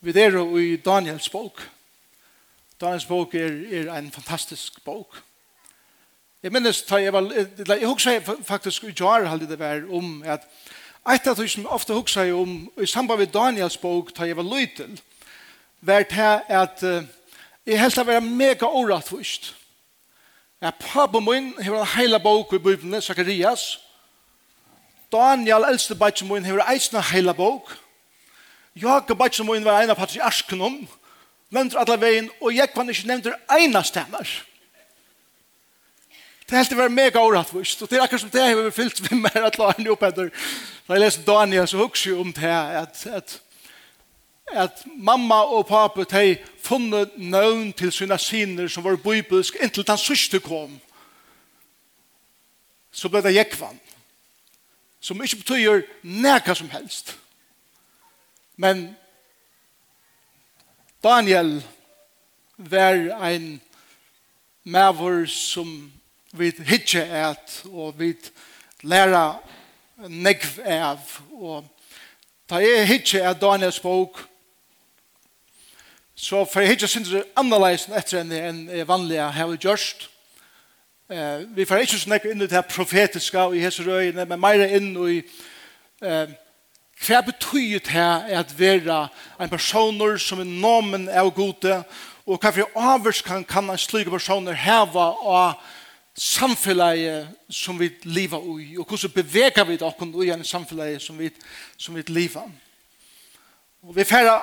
Vi er i Daniels bok. Daniels bok er, er en fantastisk bok. Jeg minnes, jeg, var, jeg, husker faktisk i jar halde det var om at et av det som ofte husker jeg om i samband med Daniels bok da jeg var lytel, var det at jeg helst var mega årettvist. Ja, pappa min har en heila bok i Bibelen, Zacharias. Daniel, eldste bætje min, har eisen heila bok. Jakob Batsen må innvære ene patriarken askenom, nevnte alle veien, og jeg kan ikke nevnte ene stemmer. Det er helt det var mega orattvist, og det er akkurat som det har vi fyllt med mer at la henne opp etter. Da jeg leser Daniel, så husker jeg om det her, at, at, at mamma og pappa de funnet nøvn til sine siner som var bibelsk inntil den sørste kom. Så ble det jekvann, som ikke betyr nækka som helst. Men Daniel var ein mavur som vi hitje et og vi læra negv av. Og ta jeg hitje et Daniels bok så for jeg hitje synes det annerledes etter enn en vanlige har vi gjørst eh, vi får ikke snakke inn i det profetiske og i hese røyene men mer inn i eh, Hva betyr det her at være en person som er nomen av gode, og hva for avvers kan, kan en slik person heve av samfunnet som vi lever i, og hvordan beveger vi dere i en samfunnet som vi, som vi lever. Og vi færre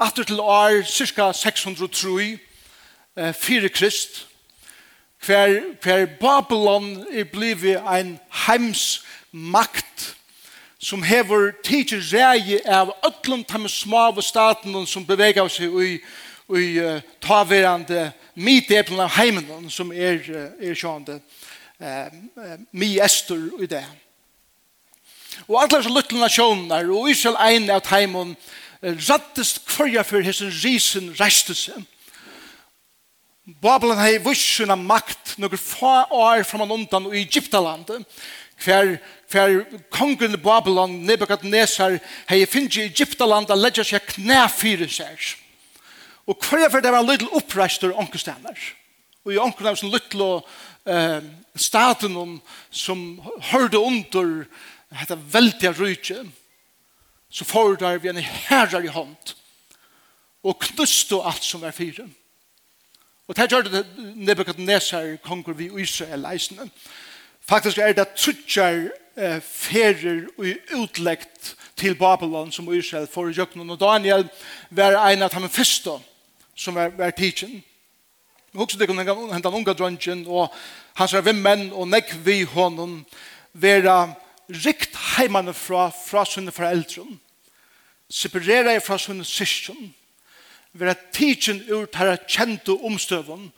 atter til år, cirka 603, eh, fire krist, hver, hver Babylon er blivet en heimsmakt, som hever tidsi rei av ötlum tam smave staten som bevegar seg i, i uh, taverande miteplen av heimen som er, er sjående uh, mi estur i det. Og alle så luttla nasjoner og Israel ein av heimen rattest kvarja for hessen risen restelse. Babylon hei vursuna makt nokkur få år framan undan og Egyptalandet hver for kongen i Babylon, Nebuchadnezzar, hei finnst i Egyptaland a ledja seg knæ fyrir seg. Og hver for det var liten oppreistur onkestander. Og i onken av sin liten eh, staten som hørte under dette veldige rydje, så får der vi en herrar i hånd og knuste alt som er fire. Og det gjør det Nebuchadnezzar konger vi Israel leisene. Faktisk er det trutjar eh, ferer og utlegt til Babylon som Israel for i Jøknen. Og Daniel var en av de første som var, var tidsen. Men også det kunne hente den unge drøntjen og hans var vimmenn og nekk vi hånden være rikt heimene fra, fra sine foreldre. Separere fra sine syskjen. Være tidsen ut her kjente omstøven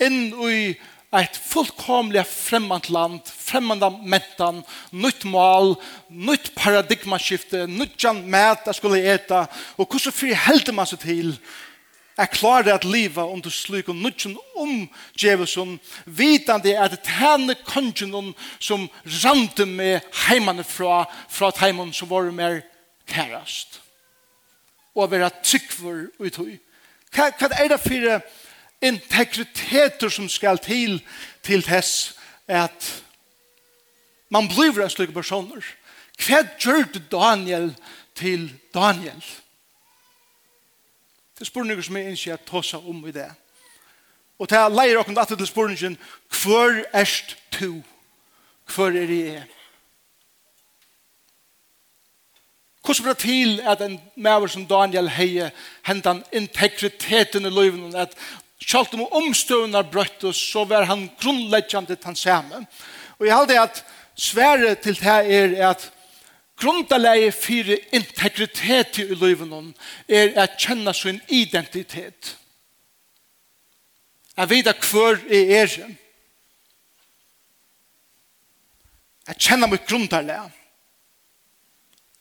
inn i ett fullkomligt fremmant land, främmande mentan, nytt mål, nytt paradigmaskifte, nytt jan mat skulle äta. Och hur så fri hällde man seg till? Er klara att leva under slik og nytt om djävusen vitande at det henne kongen som rande med heimane fra, fra heimann som var mer kärast. Och vara tryggvor ut hur. Hva er det for integriteter som skal til til tess at man blir en slik personer. Hva gjør Daniel til Daniel? Det er spørninger som jeg ikke har tåsa om i det. Og til jeg leier åkken datter til spørningen, hvor erst du? Hvor er jeg? Hvordan blir det til at en maver som Daniel heier hentan integriteten i løyven, at kjalt om omstøvnar brøttus, så var han grunnleggjande han samme. Og jeg halde at svære til det er at grundalegi fyrir integritet i løyvenon er at kjenne sin identitet. Jeg vet at hver er er. Jeg kjenner mitt grundalegi.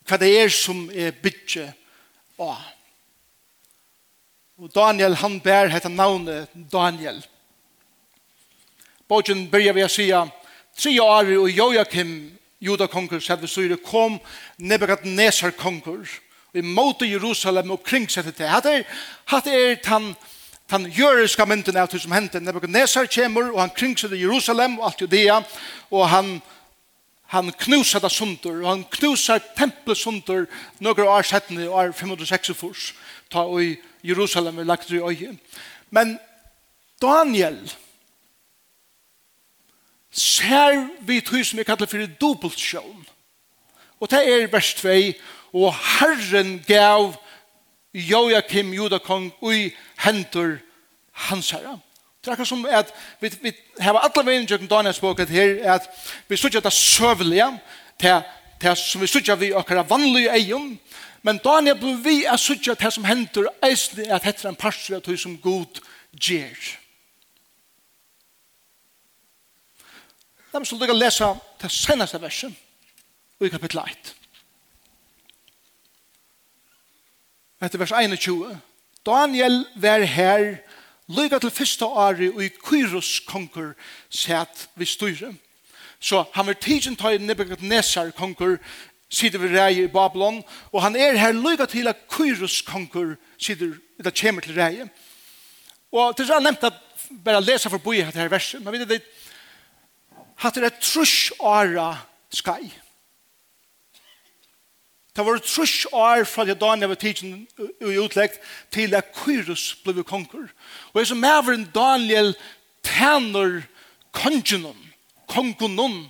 Hva det er som er bygget av. Og Daniel, han bær hette navnet Daniel. Bogen börjar vi å sige, tre år og Joakim, juda konkur, sett vi kom Nebuchadnezzar konkur, i måte Jerusalem og kring til. det. Hatt er, hatt er tan, tan jøriska mynden av det som hendte. Nebuchadnezzar kommer, og han kring Jerusalem og alt Judea, og han han knusar det sundur, og han knusar tempelet sundur, noen år settene, år 506 furs, ta og i Jerusalem er lagt i øye. Men Daniel ser vi tog som vi kallar for dobbeltsjån. Og det er vers 2. Og Herren gav Joachim Judakong ui hentur hans herra. Det er akkurat som at vi, vi har alle veien i Daniels bok her, at vi sier det søvelige, til, til som vi sier vi akkurat vanlige eion, Men Daniel blir vi er suttet at det som hender eisne at hette en parstri av som god gjer. Da må vi lese det seneste versen i kapittel 1. Etter vers 21. Daniel var her lyga til fyrsta åri og i Kyros konkur sett vi styre. Så han var tidsen ta i Nebuchadnezzar konkur sitter ved rei i Babylon, og han er her lyga til at Kyrus konkur sitter, det kommer til rei. Og til så har jeg nevnt at bare lese for boi her verset, men vet du det, hatt det er trus åra skai. Det var trus år fra det dagen jeg var tidsen i utleggt til at Kyrus ble konkur. Og jeg som er en Daniel tæner kongenon, kongenon,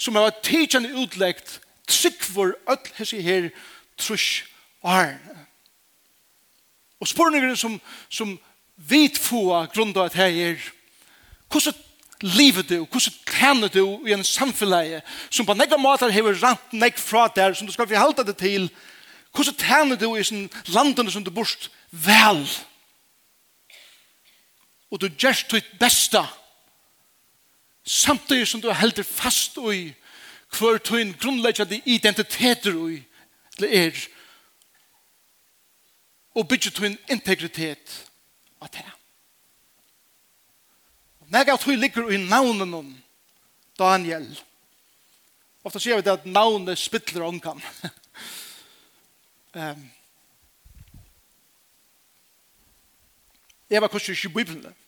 som har tidkjende utleggt trygg for öll hessi her trus årene. Og spurningene som, som vit få grunn av at her er hvordan livet du, hvordan tjener du i en samfunn som på nekka måter hever rant nek fra der som du skal forhalte det til hvordan tjener du i sin landene som du borst vel og du gjerst ditt besta samtidig som du helder fast i hver tøyn grunnleggjande identiteter i, eller er, og bygger tøyn integritet av det. Nega tøy ligger i navnen om Daniel. Ofta sier vi det at navnet spittler ångan. um, jeg var kanskje ikke i Bibelen.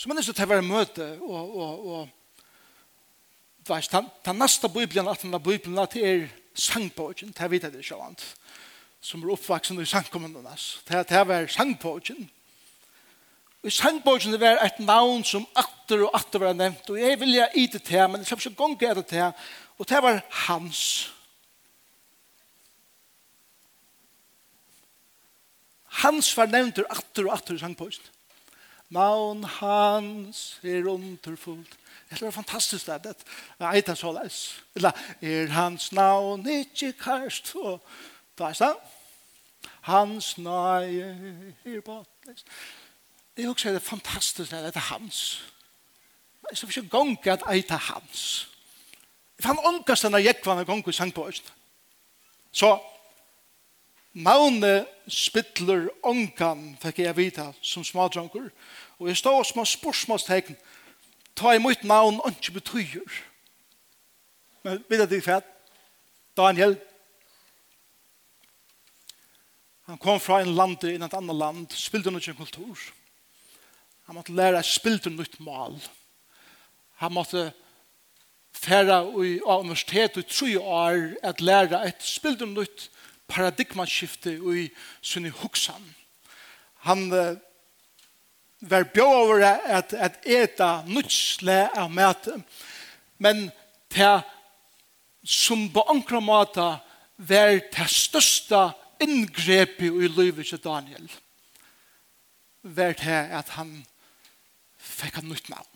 Så man er så til å være møte, og, og, og veist, den, den neste bibelen, at den bibelen, at det er sangpågen, det vet jeg det ikke annet, som er oppvaksen i sangkommendene, det, det var sangpågen. Og i sangpågen det var et navn som atter og atter var nevnt, og jeg vilja i det til, men jeg skal ikke gonga det til, og det var hans. Hans var nevnt atter og atter i sangpågen. Navn hans er underfullt. Det er fantastisk det. Det er eit så leis. Eller er hans navn ikke karst. Og da er det. Hans navn er på. Det er også det fantastisk det. Det er hans. Det er så ikke gong at eit er hans. Jeg fann ångast denne jekvann og gong i sang på øst. Så Magne spittler onkan, fikk jeg vita, som smadranker. Og jeg stod som en spørsmålstegn, ta i mitt navn og ikke betyr. Men vet du hva? Daniel, han kom fra en land i et annet land, spilte han kultur. Han måtte lære spilte nytt mal. Han måtte færa i universitetet i tre år at lære et spilte nytt paradigmaskifte i sin huksan. Han uh, var bjør over at, at eta nutsle av mæte, men til som på ankra måte var det største inngrepet i livet til Daniel. Var det at han fikk han nytt navn.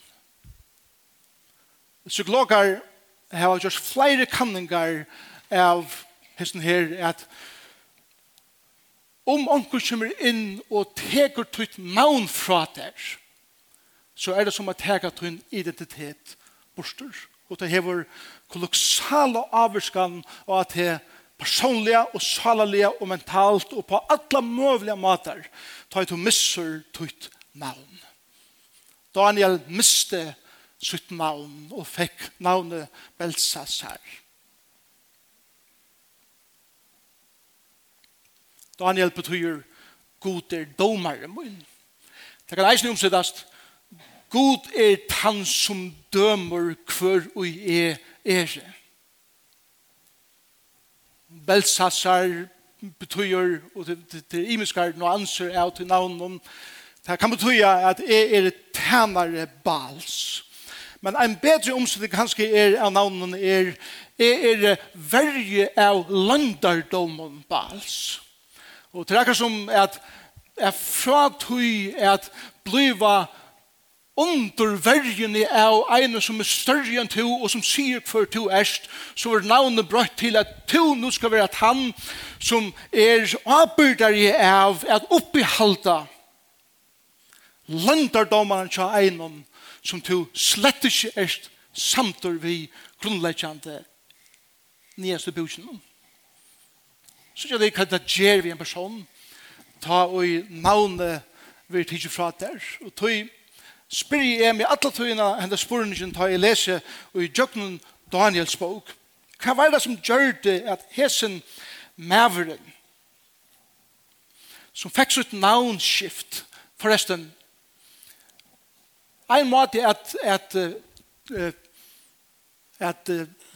Psykologer har gjort flere kanninger av hesten her, at om onker kommer inn og teker tutt navn fra der, så er det som at teka tutt identitet borster. Og det hever kolossale avvurskan og at det personliga og salalega og mentalt og på alla mövliga matar ta ett missur tutt navn. Daniel miste sitt navn og fikk navnet Belsasar. Daniel betyr god er domare mun. Det kan eisen omsettast god er han som dømer hver og er ere. Belsassar betyr, og det er imiskar og anser av til navn det kan bety at jeg er tænare bals. Men en bedre omsetting kanskje er av navnen er jeg er verje av landardomen bals. Og det er akkurat som at er fra tøy at bliva underverjene av ene som er større enn to og som sier for to erst, så er navnet brøtt til at to nå skal være at han som er avbyrdere av at oppihalda landardommeren til einon som to slett ikke erst samtår vi grunnleggjande nyeste bøkjennom. Så gjør det hva det gjør vi en person, ta og navnet vi tidsi fra der, og tog spyr jeg meg alle tøyina henne spurningen ta jeg lese og i djøknen Daniels bok. Hva var det som gjør det at hesen maveren som fikk sitt navnskift forresten en måte at at at, at, at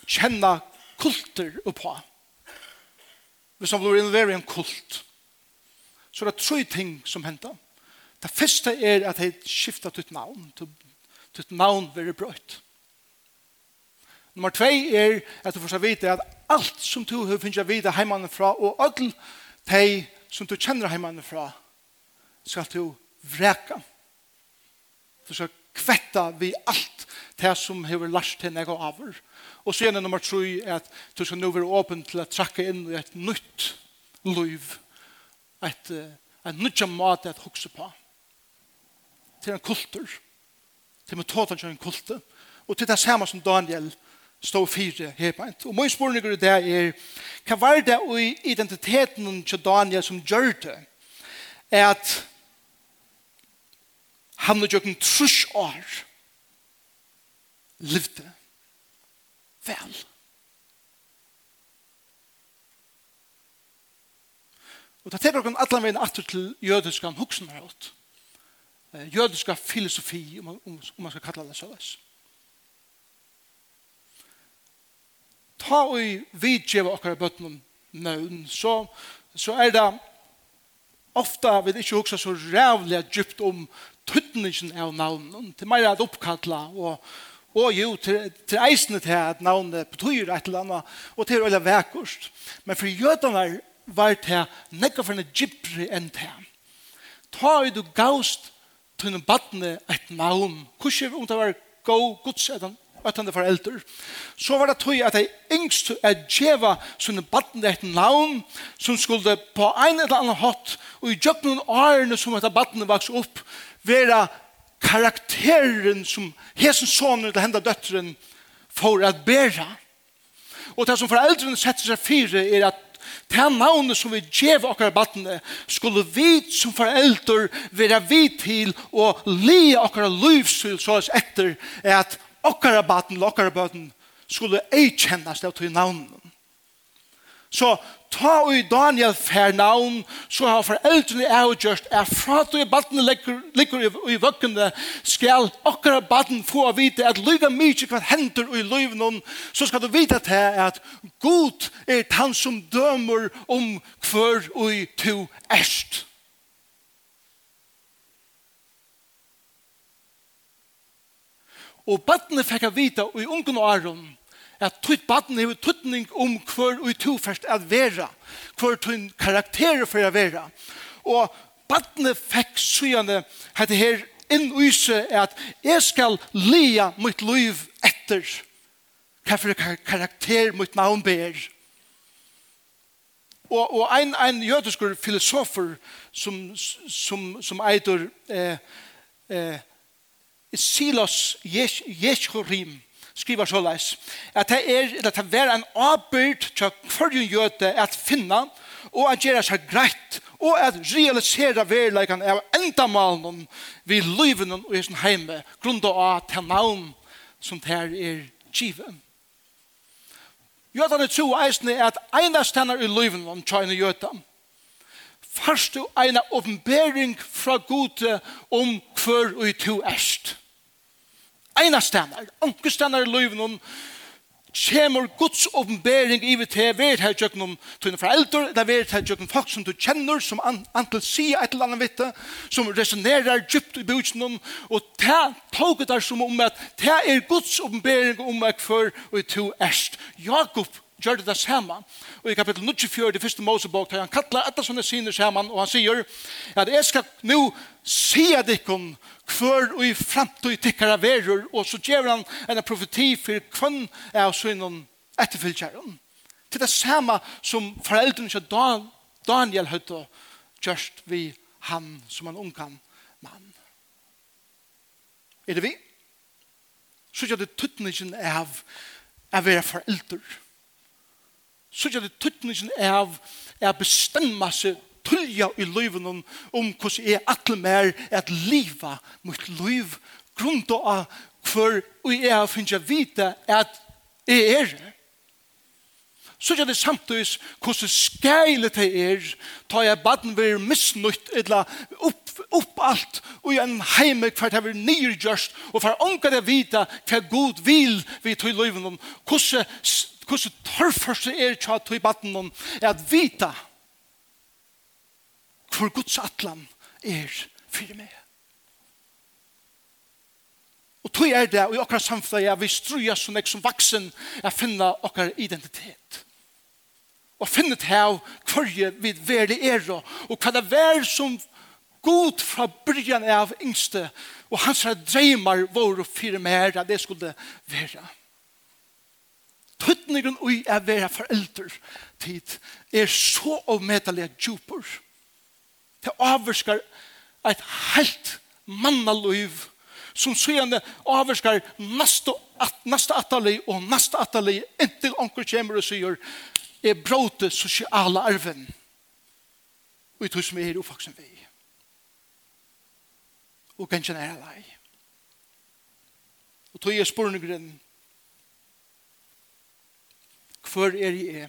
kjenne kulter oppå hvis han blir involveret i en kult, så er det tre ting som henter. Det første er at han skifter ditt navn. Ditt navn blir brøtt. Nummer tve er at du får seg vite at alt som du har finnet vite hjemme fra, og alle de som du kjenner hjemme fra, skal du vreka. Du skal kvetta vi alt det som hever lært til nega avur. Og så er nummer 3 er at du skal nå være åpen til å trakke inn i et nytt liv. Et, et nytt mat at hukse på. Til en kultur. Til metoden til en kultur. Og til det samme som Daniel stå fire herbeint. Og min spørning er det er, hva var det i identiteten til Daniel som gjør det? Er at han og jøkken trus år livde vel. Og det teker okken allan veien atter til jødiskan hoksen har hatt. Jødiska filosofi, om, om, om man skal kalla det såles. Ta og vidgjeva okkar bøtten om nøvn, så, så er det ofta vi ikke huksa så rævlig djupt om tøtningen av navnen, til mer at oppkalla, og, og jo, til, til eisene til at navnet betyr et eller annet, og til å være vekkost. Men for jødene var det nekka for en gypri enn det. Ta i du gaust til en badne et navn, hvordan om det var god gods etter öttande foreldre, så var det tog at de yngst er djeva sånne batten et navn som skulle på en eller annen hatt og i djöknen årene som etter batten vaks opp vera karakteren som hesen sonen til henda døtteren for at bæra. Og det som foreldrene setter seg fire er at det navnet som vi gjev okkar battene skulle vi som foreldre være vi til og li okkar livsfyll så etter at okkar batten, okkar batten skulle ei kjennast av til navnet. Så ta og i Daniel fær navn, så har foreldrene er og gjørst, er fra at du i baden ligger i vøkkene, skal akkurat baden få å vite at lyga mykje hva hender i løyven, så skal du vite til at god er han som dømer om hver og to erst. Og badene fikk jeg vite i ungen og åren at tutt baden er tuttning om hver ui toferst er vera, hver tunn karakterer for at vera. Og badne fikk syane hette her inn uise at jeg skal lia mitt liv etter hva for karakter mitt navn ber. Og, og ein, ein jødisk filosofer som, som, som eitur eh, eh, Silas Jesh skriver så leis, at det er, at det er en avbyrd til hverju jøte at finna, og at gjøre seg greit, og at realisere verleikene av endamalen vi liven og i sin heime, grunn av til navn som det er givet. Jøtene tro eisne at ene stennar i liven om tjene jødene, Først du eina åpenbering fra gode om hver og i to erst eina stenar, anker stenar i løyven om kommer Guds åpenbering i vi til hvert her tjøkken om tøyne foreldre, eller vet her tjøkken folk som du kjenner, som an, antall sier et eller annet vitte, som resonerer djupt i bøtjen og det tåget der som om at det er Guds åpenbering om at for og to erst. Jakob gjør det det samme. Og i kapittel 24, det første Mosebok, han kattler etter sånne syner saman, og han sier at jeg skal nå se dikken hver og i fremtid tikkere verur, og så gjør han en profeti for hvem er synen etterfylltjæren. Til det samme som foreldrene til Daniel høyte gjørst vi han som en ungan mann. Er det vi? Så gjør det tuttningen av å være foreldre så gjør det tøtningen av å bestemme seg tullja i livet om, hvordan jeg atle mer at livet mot liv grunnt av hver og jeg finner vite at jeg er det så gjør det samtidig hvordan skeilet jeg er, tar jeg baden ved misnøyt, eller opp, opp alt, og i en heime hver det er nyrgjørst, og for ånka det vita hva god vil vi tog løyven om, hvordan hvordan tørrførst er tja tog i baden om er at vita hvor Guds atlan er fyrir meg. Og tog er det, og i okkar samfunnet, jeg vil struja som jeg som vaksen, jeg finna okkar identitet. Og finne til av hverje vi veri er, og hva det vær som god fra byrjan av yngste, og hans dreymar våre fyrir mer, det skulle være tøtningen ui er vera forelder tid er så avmetelig djupur. Det avvarskar et helt mannaløyv som søgjende avvarskar nasta at, atali og nasta atali inntil onker kjemur og sier er bråte sosiala arven og i tog som er ufaksen vi og gensjen er alai og tog er spurningren Hvor er jeg?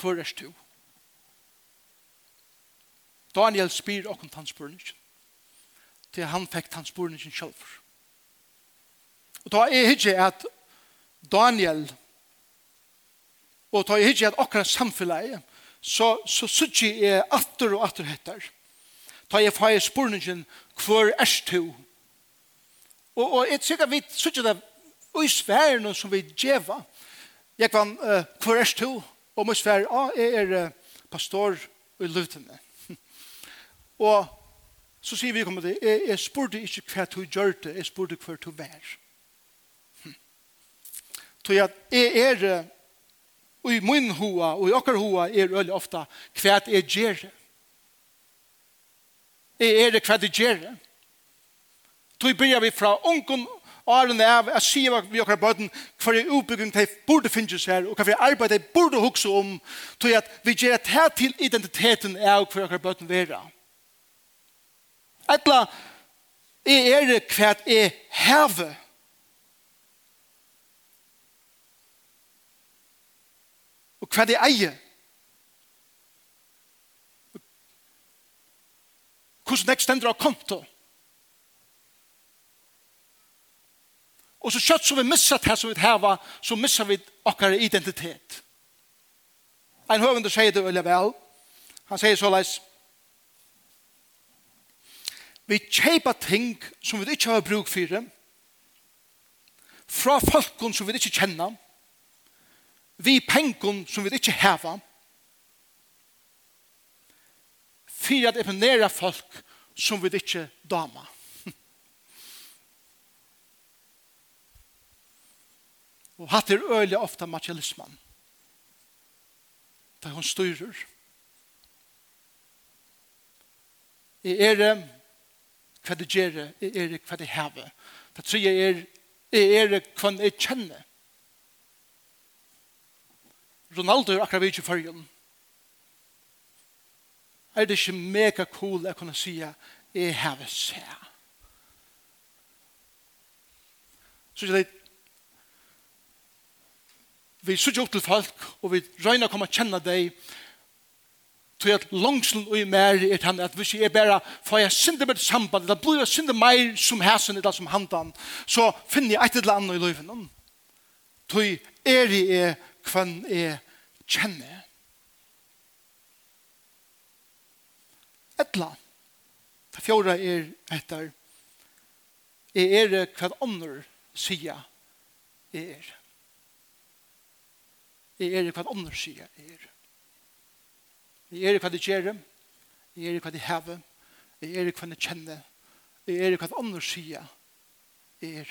Hvor er du? Daniel spyr okkur tannspurningen. Til han fikk tannspurningen selv. Og da er ikke at Daniel og da er ikke at okkur samfunnet så, så sutsi jeg atter og atter hettar. Da jeg får spurningen hvor er du? Og, og jeg sikker vi sutsi det og i sfæren som vi djeva. Jeg kan, uh, hvor er du? Og min sfæren, ah, jeg er uh, pastor i Lutene. og så sier vi kommer til, jeg, jeg spurte ikke hva du gjør det, jeg spurte hva du vær. Hm. Så jeg, jeg er, og i min hoa, og i okker hoa, er øyelig ofte hva jeg gjør det. Jeg er det hva jeg gjør det. Så begynner vi fra ungen årene av å si vi akkurat bøten hva er utbygging de burde finnes her og hva er arbeid de burde huske om til at vi gjør et her til identiteten av hva okker bøten være. Etla jeg er det hva jeg hever og hva jeg eier hvordan jeg stender av konto? og Og så kjøtt som vi missar det som vi heva, så missar vi okkar identitet. Ein høvende sier det veldig vel. Han sier så leis, vi kjeipa ting som vi ikke har bruk for, fra folkon som vi ikke kjenner, vi pengon som vi ikke heva, for at eponera folk som vi ikke damer. Og hatt er øyelig ofte materialismen. Da hun styrer. Jeg er det hva det gjør, jeg er det hva det hever. Da tror jeg er, jeg er det hva jeg kjenner. Ronaldo er akkurat vidt i førjen. Er det ikke mega cool jeg kunne si jeg hever seg? Så jeg vi sitter opp til folk, og vi røyner å komme og kjenne deg, tog at langslen og i mer er han at hvis jeg er bare får jeg synder med samband eller blir jeg synder mer som hæsen eller som handan så finner jeg et eller annet i løyven tog er jeg er hvem jeg kjenner Etla. det fjorda er etter jeg er hva andre sier jeg er. Jeg er i hva andre sier jeg er. Jeg er i hva de gjør. Jeg er i hva de hever. Jeg er i hva de kjenner. Jeg er i hva andre sier jeg er.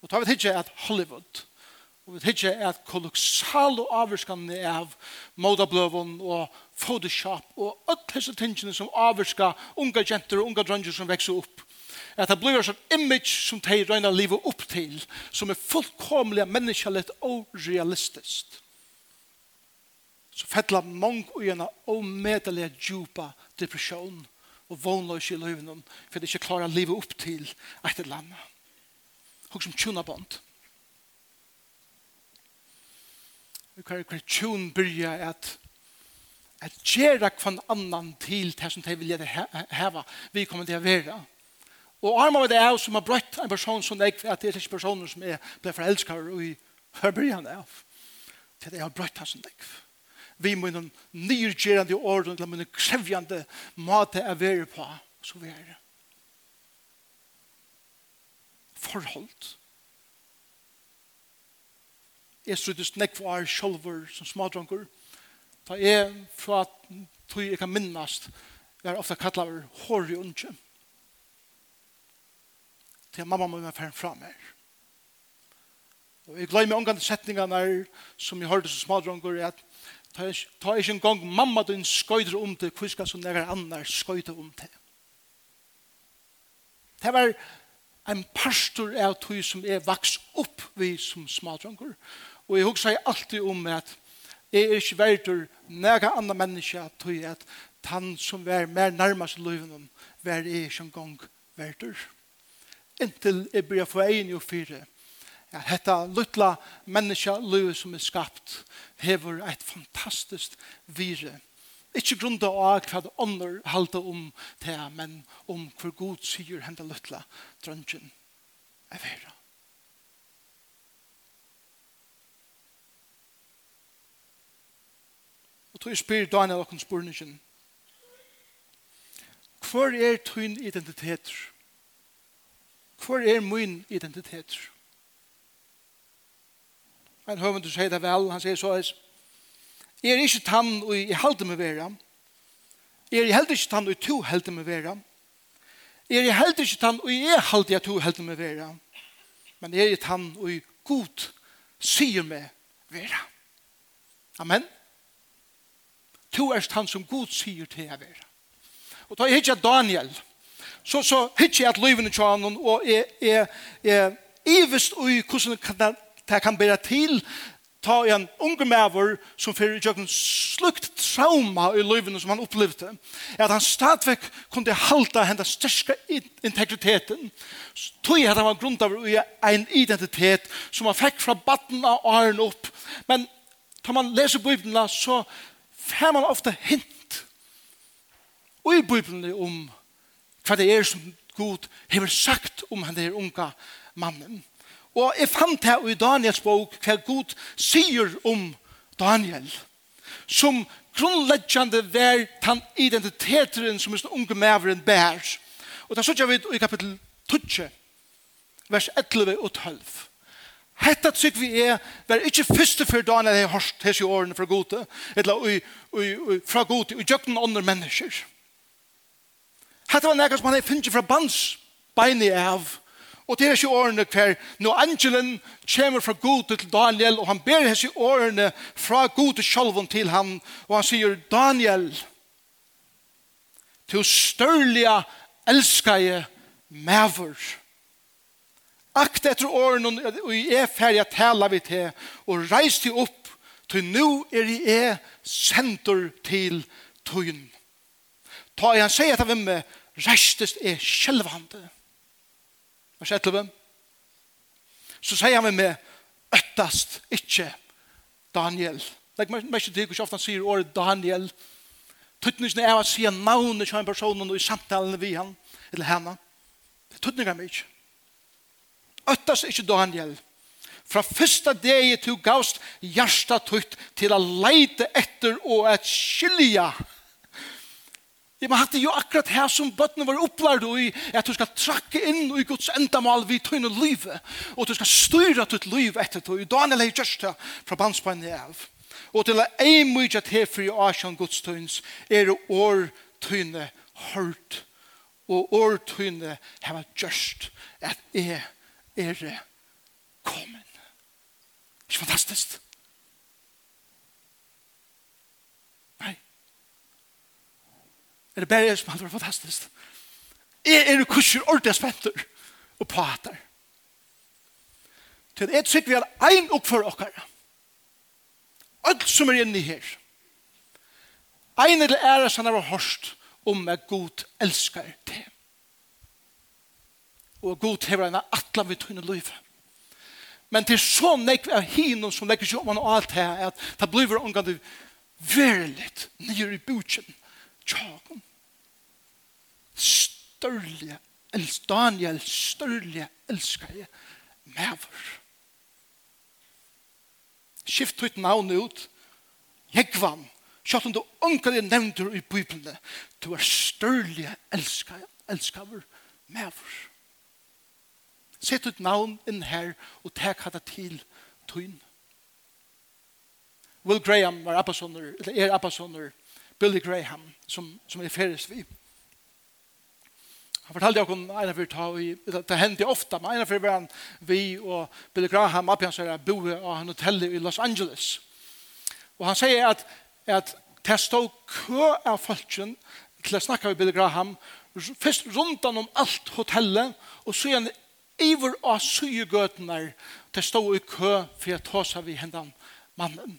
Og tar vi tidsi at Hollywood og vi tidsi at kolossal og avvirskane av modabløven og Photoshop og alle disse tingene som avvirska unga jenter og unga dranger som vekser opp at det blir en image som de røyner livet opp til, som er fullkomlig menneskelig og realistisk. Så fettla mange og gjerne omedelig djupa depresjon og vånløs i løyvnen, for de ikke klarer livet opp til et eller annet. Og som tjuna bond. Hver tjun byrja at at gjera kvann annan til det som de vilja heva vi kommer til å være Og armer med det er som har brøtt en person som jeg, at det er ikke personer som jeg ble forelsket og i hørbyrjan av. Til det har brøtt hans som jeg. Vi må noen nyrgjerende orden til noen krevjande måte jeg være på, så vi er det. Forhold. Jeg struttes nekk for er sjolver som smadronker. Da jeg fra tog jeg kan minnast, jeg er ofte kattlaver hårig undkjent til mamma må være ferdig fra meg. Og jeg gleder meg omgang til setningene som jeg hørte som smadronger, at ta ikke en gang mamma din skøyder om til, hvor skal så nære andre skøyder om til. Det var en pastor av tog som er vaks opp vi som smadronger. Og jeg husker alltid om at jeg er ikke verdur nære andre mennesker tog at han som var mer nærmest i løven var jeg ikke en gang verdur inntil jeg blir for egen og fire. Ja, dette luttla menneskelivet som er skapt hever et fantastisk vire. Ikke grunn av hva det ånder halte om det, men om hvor god sier henne luttla drøngen er vera. Og tog spyr Daniel og spurningen. Hvor er tøyn identiteter? Hvor er min identitet? En du sier det vel, han sier så, jeg er ikke tann og jeg halde meg vera. Jeg er heller ikke tann og to halde meg vera. Jeg er heller ikke tann og jeg halde jeg to halde meg vera. Men jeg er tann og god sier meg vera. Amen. To er tann som god sier til jeg vera. Og ta hitja Daniel. Daniel så, så hittir jeg at løyvene tjanen, og jeg, er er ivist ui hvordan kan, det kan bæra til ta en unge maver som fyrir jøkken slukt trauma i løyvene som han opplevde, at han stadvekk kunne halda henda styrska integriteten, tog at han var av ui en identitet som han fikk fra batten av åren opp, men tar man leser Bibelen så får man ofte hint i Bibelen om hva det er som Gud har sagt om han der unga mannen. Og jeg fant her i Daniels bok hva Gud sier om Daniel som grunnleggjande vær den identiteteren som den unge maveren bær. Og da sier vi i kapittel 12, vers 11 og 12. Hetta trygg vi er, var ikkje første før Daniel har hørt hese årene fra gode, eller fra gode, og gjøkken andre mennesker. Hetta var nekka som han hei finnje fra bans beini av. Og det er ikke årene hver. Nå angelen kommer fra god til Daniel, og han ber hese årene fra god til sjolven til han, og han sier, Daniel, til størlige elskare maver. Akt etter åren og i er ferdig at tala vi til og reis til opp til nå er i er senter til tøyen. Ta i han sier etter hvem med restest er selvhande. Vers 11. Så sier han med meg, øttast ikke Daniel. Legg meg mest til hvor ofte han sier året Daniel. Tuttningene er å si navnet til en person og i samtalen vi han, eller henne. Det er meg ikke. Øttast ikke Daniel. Fra første deg til gavst hjertet tutt til å leite etter og et skilja Daniel Ja, men hatt jo akkurat her som bøttene var opplærd i, at du skal trakke inn i Guds endamal vid tøyne livet, og du skal styre ditt liv etter tøy. og Daniel er just det fra bandspannet av. Og til at ei mykje til for i Guds tøyns, er det år tøyne hørt, og år tøyne heva just at jeg er kommet. Ikke fantastisk? Er det bare jeg som hadde vært fantastisk? Jeg er jo kurser ordentlig spenter og prater. Til et tykker vi har en oppfør dere. Alt som er inne her. Ein eller ære som har hørt om at god elsker det. Og god hever en atlan vi tøyne livet. Men til så nekve av hinnom som legger seg om han og alt her, at det blir omgang verligt nere i butjen tjakom. Størlige, Daniel, størlige, elsker jeg mever. Skift ut navn ut. Jekvam. Kjøtt om du onker jeg nevnter i Bibelen. Du er størlige, elsker jeg, elsker jeg mever. Sett ut navn inn her og tek hata til tøyn. Will Graham var appasonner, eller er appasonner, Billy Graham, som, som er ferdes vi. Han fortalte okkur en av ta vi, det hendte ofta, men en fyrir var han vi og Billy Graham, oppi hans er boe av en hotell i Los Angeles. Og han sier at, at det stod kø av folken til å snakka vi Billy Graham, først rundan om alt hotellet, og så igjen iver av sygegøtene, det stå i kø for å ta seg vi hendan mannen.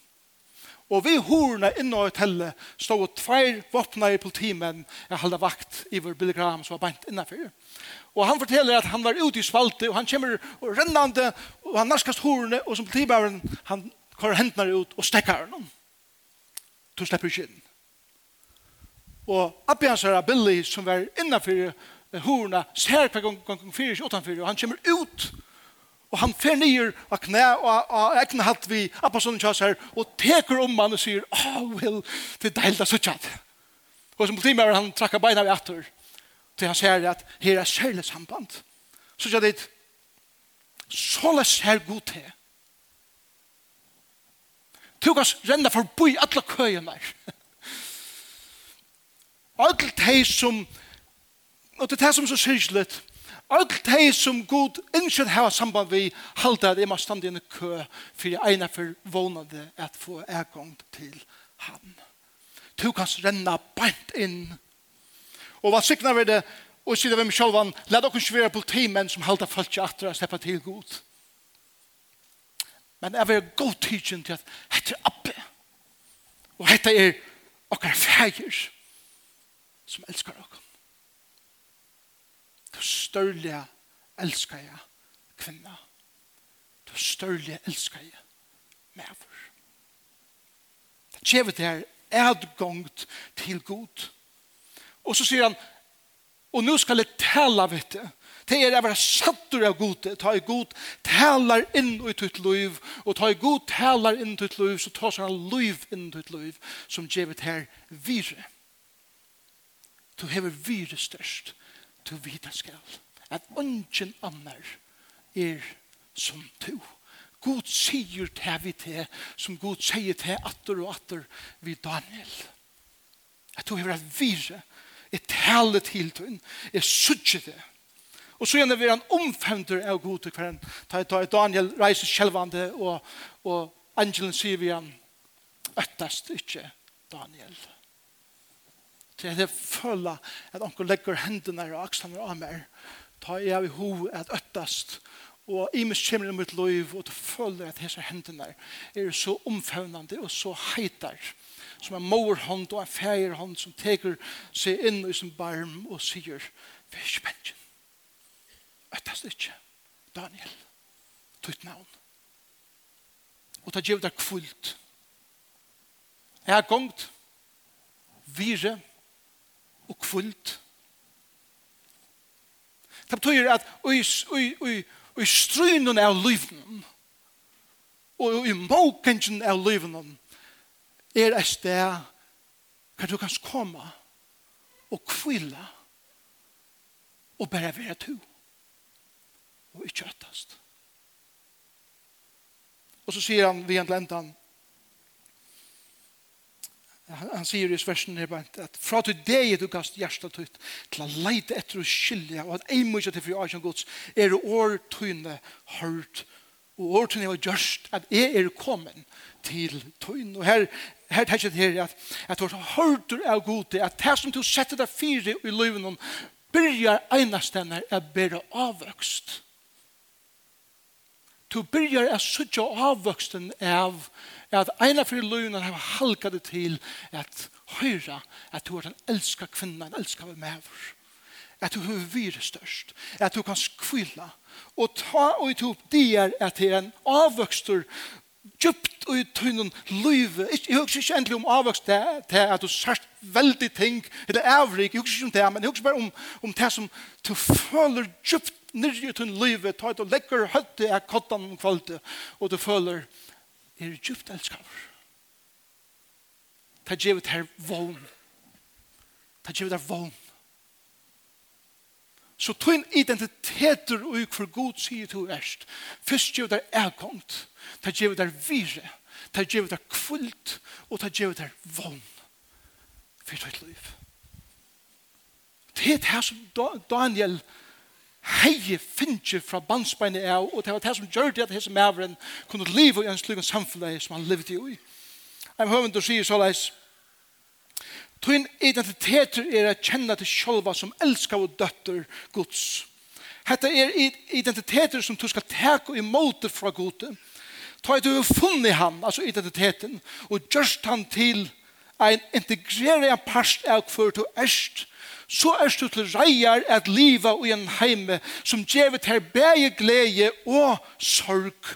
Og vi horene inne i hotellet stod tveir våpna i politimenn jeg halda vakt i vår Billy Graham som var bant innenfor. Og han forteller at han var ute i spalte, og han kommer og rennande, og han narskast horene, og som politibæren, han kvar hendene ut og stekker henne. Du slipper ikke inn. Og Abbi hans er Billy som var innenfor horene, ser hver gang, gang, gang, fyr, og han kommer ut og Og han fer nyer av knæ og av egna hatt vi apostelen kjøs her og teker om han og sier «Åh, oh, vel, det er deilig å sitte Og som politimer han trakka beina vi atter til han sier at her er særlig samband. Så sier det «Så la sær god til». Tukas renna forbi alla køyene der. Alle de som og det er det som er så syrkelig Alt hei som god innskyld har samband vi halda det må stande i en kø for jeg egnar for vånade at få egang til han. Du kan renna beint inn og hva sikna vi det og sida vi med sjálvan la dere ikke være politimenn som halda folk ikke atra og slipper til god. Men jeg vil god tidsen til at hette er abbe og hette er okkar fægir som elskar okkar. Du størlige elsker jeg kvinna. Du størlige elsker jeg medfor. Det kjevet her adgångt til god. Og så sier han, og nå skal jeg tale vet du. Det er å være sattur av god. Ta i god taler inn i ditt liv. Og ta i god taler inn i ditt liv, så tar han liv inn i ditt liv som gjevet her vire. Du hever vire størst du vita skal at ungen annar er som du. God sier til vi til, som God sier til atter og atter vi Daniel. At du har vært vire, et tale til tøyen, et sudje det. Og så gjerne vi han omfemter av god til kvelden. Da Daniel reiser sjelvande, og, og angelen sier vi han, øttast ikke Daniel. Daniel til jeg føler at onkel legger hendene og aksene av meg, ta jeg av i ho at øttast, og i mis kommer i mitt liv, og du føler at disse hendene er så omfavnande og så heitar, som en morhånd og en feierhånd som teker seg inn i sin barm og sier, vi er ikke bensjen. Øttast ikke, Daniel, tutt navn. Og ta gjevda kvult. Jeg har gongt, vire, vire, og kvult. Det betyr at i, i, i, i strynen av livnen og i måkengen av livnen er et sted hvor du kan komme og kvile og bare være to og ikke øttast. Og så sier han ved en lentan Han, han sier i versen her at fra til deg du gast hjertet tøyt til å leite etter å skilje og at ei mye til fri avkjøn gods er årtøyne hørt og årtøyne var gjørst at jeg er kommet til tøyne. Og her her tenker jeg her at at du har hørter av gode at det som du setter deg fire i løven byrjar einastene er bedre avvøkst. Du byrjar å suttja avvøksten av at eina fyrir løgna har halka det til at høyra at du er en elska kvinna, en elska mever. At du har vire størst. At du kan skvila. Og ta og i top det er at det er en avvøkster djupt og i tunnen løyve. Jeg husker ikke endelig om avvokst det, til at du sørst veldig ting, eller avrik, jeg husker ikke om det, men jeg husker bare om, om det som du føler djupt nyrje i tunn livet, ta et og legger høtte av kottan om kvalitet, og du føler, er djupt elskaver. Ta djevet her vogn. Ta djevet her vogn. Så tunn identiteter og for god sier du erst. Først djevet er erkomt. Ta gjevet her vire. Ta gjevet her kvult. Og ta gjevet her vogn. Fyrt høyt liv. Det er det som Daniel sier heie finnes fra bandsbeinet av, og det var det som gjør det at hese maveren kunne leve i en slik samfunn som han levde i. Jeg høver til å si så leis, Tøyn identiteter er å kjenne til sjølva som elskar og døtter Guds. Hetta er identiteter som du skal teka i måte fra Gud. Ta et du har funnet han, altså identiteten, og gjørst han til en integrerad part av hver du erst, så erst du til reier at liva i en heime som gjevet her bæge glede og sorg.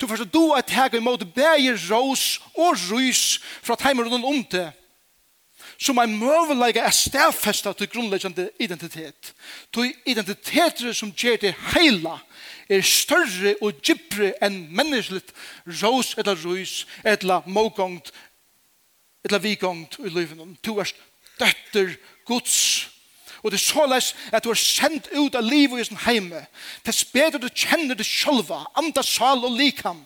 Du forstår du at hega imot bæge rås og rys fra heimer rundt om det som er møvelige er stedfesta til grunnleggende identitet. Du identiteter som gjør det heila er større og djupere enn menneskelig rås eller rys eller mågångt eller vigongt i livet. Du er døtter Guds. Og det er såleis at du er sendt ut av livet i sin heime. Det er bedre du kjenner det sjølva, andre sal og likam.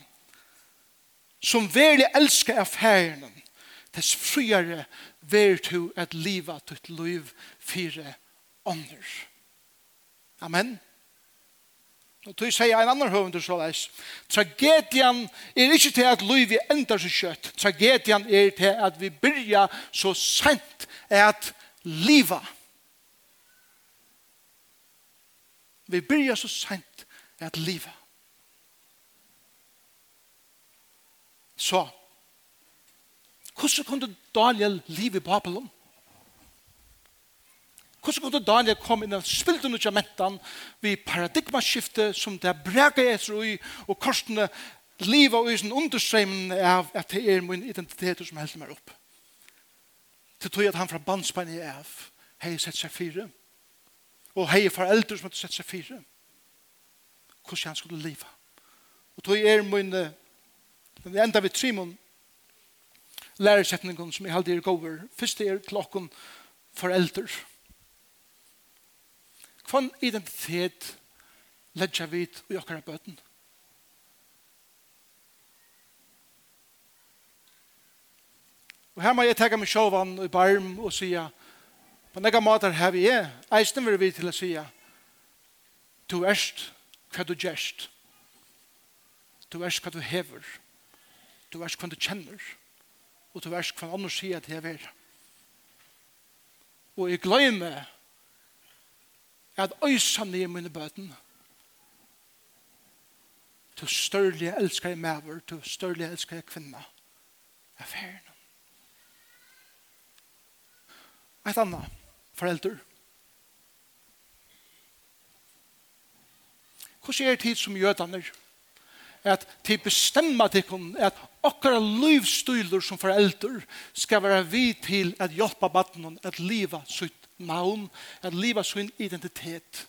Som veldig elsker av herren. er friere ver du at liva ditt liv fire ånder. Amen. Og tog sier en annan høvendur så leis. Tragedian er ikke til at livet endar så kjøtt. Tragedian er til at vi byrja så sent at liva. Vi byrja så sent at liva. Så, hvordan kunne Daniel liv i Babylon? Hvordan kunne Daniel komme inn og spille den ut av mentan ved paradigmaskiftet som det brega etter i og korsene livet ui sin understremen av at det er min identitet som helst meg opp. Til tog at han fra bandspannet er av hei sett seg fire og hei foreldre som hadde sett seg fire hvordan han skulle liva. Og tog er min den enda vi trimon læresetningen som jeg halde er gover. Først er klokken. Foreldre Hvilken identitet ledger vi i akkurat bøten? Og her må jeg tenke meg sjåvan i barm og sige, på nega måter her vi er, eisen vil vi til å sige, du erst hva du gjerst, du erst hva du hever, du erst hva du kjenner, og du erst hva andre sier til jeg vil. Og jeg glemmer at øysam i mine bøten. Du størlige elsker jeg maver, du størlige elsker jeg kvinna. er fer. Et annet, forelder Hvordan er det tid som jødene at de bestemmer til at okkara livsstyler som forelder skal være vi til at hjelpe baden at livet sitt navn, at liva sin identitet.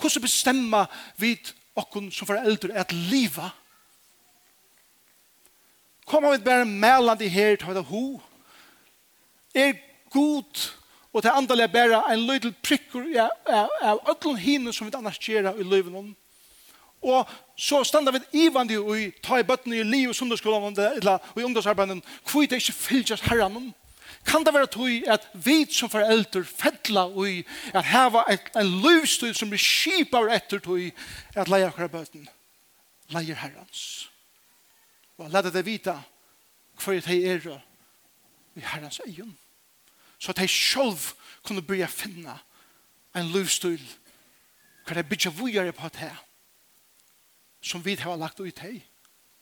Hvordan bestemmer vi okkun som foreldre at liva? Kommer vi bare melande her til å ho? Er god og til andalega bare en løydel prikkur av öllun hinen som vi annars gjerra i løyven om. Og så standa vi ivandi og ta i bøttene i liv og sundagsskolen og i ungdomsarbeidet Hvor det ikke fylgjast herran om. Kan det være tog at vi som foreldre fettla ui at heva en løvstøy som blir kipar etter tog at leia akkurat bøten leier herrens Og lade det vita hver det er i herrens egen. Så at de sjolv kunne byrja finna en løvstøy hver det bytja vujare på det som vi har lagt ut hei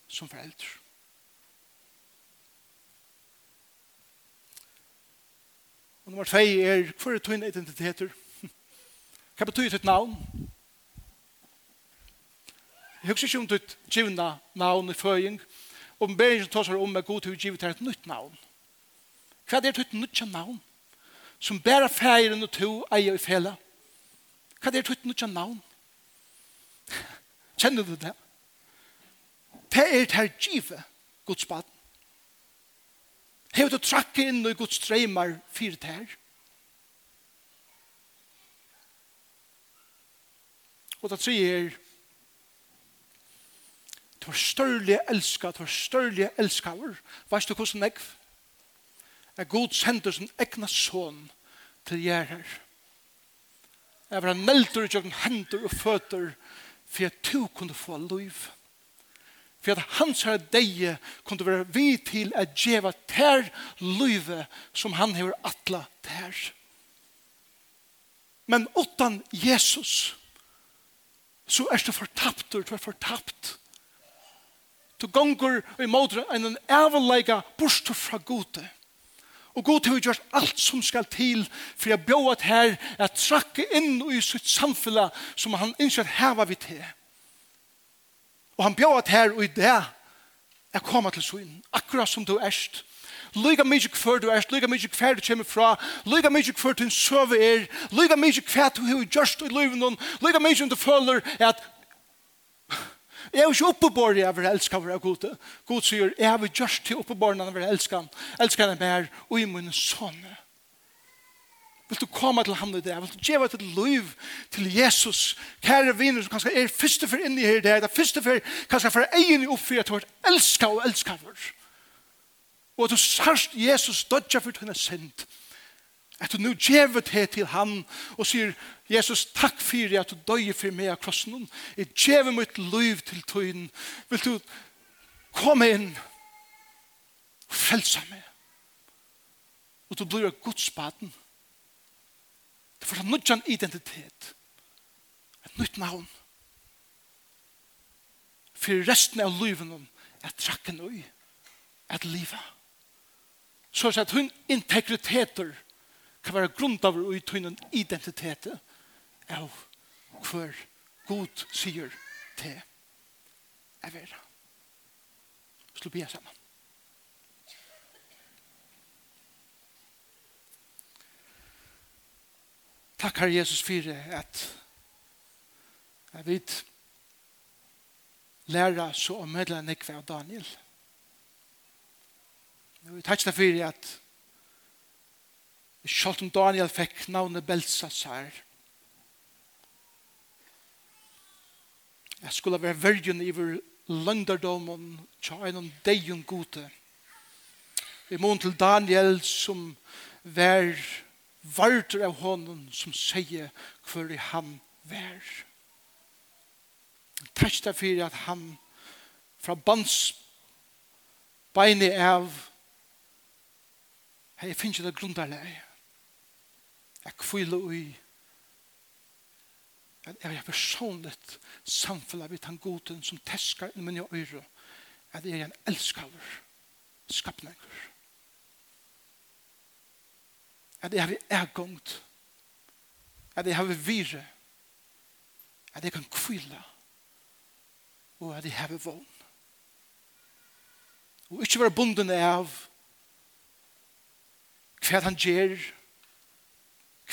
som foreldre. Og nummer 2 er, hva er tøyne identiteter? Hva betyr ditt navn? Jeg husker ikke om ditt givna navn i føying. Oppenberingen tar seg om med god til å give til et nytt navn. Hva er ditt nytt navn? Som bærer feiren og to eier i fela. Hva er ditt nytt navn? Kjenner du det? Det er det her givet, Guds baden. Hever du trakket inn i Guds streimar fyrt her? Og det sier Du har størlige elska, du har størlige elskaver. Veist du hvordan jeg? Er god sender sin egna son til jeg her. Jeg var en melder i hendur og føtter for at du kunne få liv for at hans herre deie kunne være vi til at djeva ter løyve som han hever atla ter. Men utan Jesus så er det fortapt, du er fortapt. Du gonger i imot en avleika bort fra gode. Og god har gjort alt som skal til for jeg bjået her at trakke inn i sitt samfunn som han ikke har hava vi til. Og han bjør at her og i det er kommet til synen, akkurat som du erst. Lyga mykje kvar du erst, lyga mykje kvar du kommer fra, lyga mykje kvar du søve er, lyga mykje kvar du har gjørst i livet noen, lyga mykje du føler at Jeg er ikke oppe på oppebord jeg vil elske av gode. God sier, jeg har gjørst til oppe på når jeg vil elske han. Elsker han mer og i munnen sånne. Vil du komme til ham i dag? Vil du gjøre et liv til Jesus? Kære viner som kanskje er første for inni her i dag. Det er første for kanskje for egen oppfyr at du har elsket og elsket for. Og at du sørst Jesus dødja for henne sendt. At du nå gjør det til ham og sier Jesus, takk for at du døg for meg av krossen. Jeg gjør mitt liv til tøyen. Vil du komme inn og frelse meg? Og du blir av Guds baden. Det får en nødjan identitet. Et nytt navn. For resten av livet om at trakken og at livet. Så at hun integriteter kan være grunn av ui tøynen identitetet av hver god sier til er vera. Slå bia sammen. Takk, Herre Jesus, for at jeg vet lære så om medle nekve av Daniel. Jeg vet takk for at selv om Daniel fikk navnet Belsasar, jeg skulle være vergen i vår lønderdomen til en av deg og gode. Vi må til Daniel som var vergen vartur av honom som sier hver han vær. Takk da for at han fra bands beine av hei, jeg finner ikke det grunderleg. Jeg kvile ui at jeg er personligt samfunnet vidt han goden som teskar i min øyre at jeg er en elskaver skapnager at jeg har ergångt, at jeg har vire, at jeg kan kvile, og at jeg har vogn. Og ikke være bunden av hva han gjør,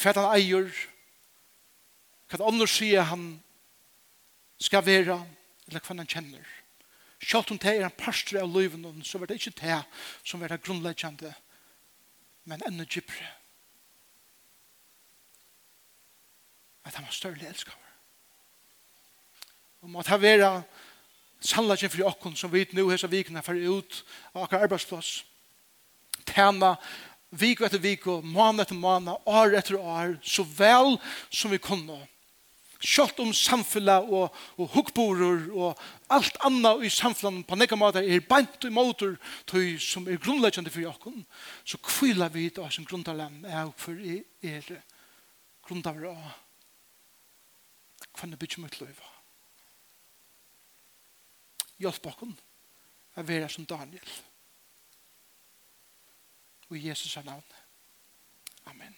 hva han eier, hva andre sier han skal være, eller hva han kjenner. Sjalt om det er en parster av livet, så var det ikke det som var det grunnleggende, men enda gypere at han var større elskaver. Og måtte ha være sannleggen for okken som vi nå hese vikene for ut av okker arbeidsplass. Tjena vik etter vik og måned etter måned, år etter år, så vel som vi kunne. Kjølt om samfunnet og, og hukkborer og alt annet i samfunnet på nekka måter er beint i måter tøy som er grunnleggende for okken, så kvila vi til oss en grunnleggen er for er grunnleggen av fann er bygge mitt løyva. Hjelp okken å være som Daniel. Og Jesus er navnet. Amen.